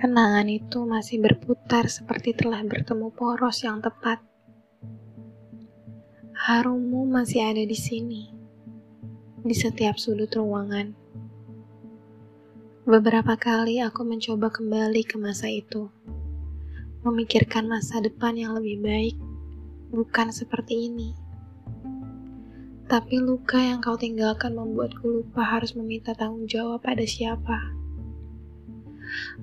Kenangan itu masih berputar seperti telah bertemu poros yang tepat. Harummu masih ada di sini, di setiap sudut ruangan. Beberapa kali aku mencoba kembali ke masa itu, memikirkan masa depan yang lebih baik, bukan seperti ini. Tapi luka yang kau tinggalkan membuatku lupa harus meminta tanggung jawab pada siapa.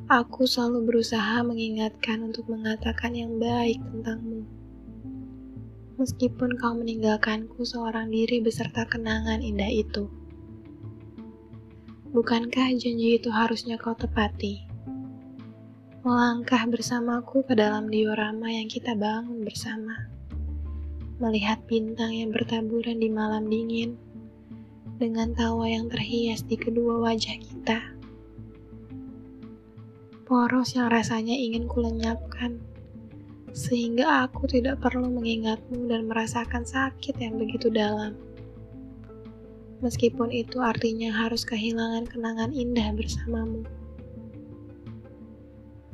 Aku selalu berusaha mengingatkan untuk mengatakan yang baik tentangmu. Meskipun kau meninggalkanku seorang diri beserta kenangan indah itu. Bukankah janji itu harusnya kau tepati? Melangkah bersamaku ke dalam diorama yang kita bangun bersama. Melihat bintang yang bertaburan di malam dingin, dengan tawa yang terhias di kedua wajah kita poros yang rasanya ingin kulenyapkan, sehingga aku tidak perlu mengingatmu dan merasakan sakit yang begitu dalam. Meskipun itu artinya harus kehilangan kenangan indah bersamamu.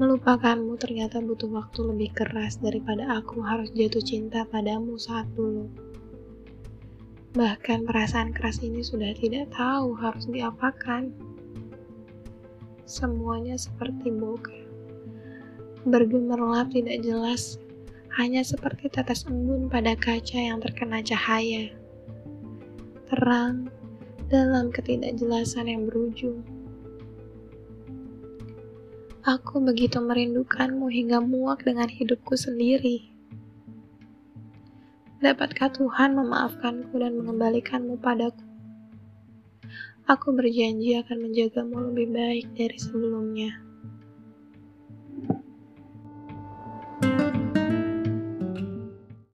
Melupakanmu ternyata butuh waktu lebih keras daripada aku harus jatuh cinta padamu saat dulu. Bahkan perasaan keras ini sudah tidak tahu harus diapakan. Semuanya seperti boga. Bergemerlap tidak jelas, hanya seperti tetes embun pada kaca yang terkena cahaya. Terang dalam ketidakjelasan yang berujung. Aku begitu merindukanmu hingga muak dengan hidupku sendiri. Dapatkah Tuhan memaafkanku dan mengembalikanmu padaku? Aku berjanji akan menjagamu lebih baik dari sebelumnya.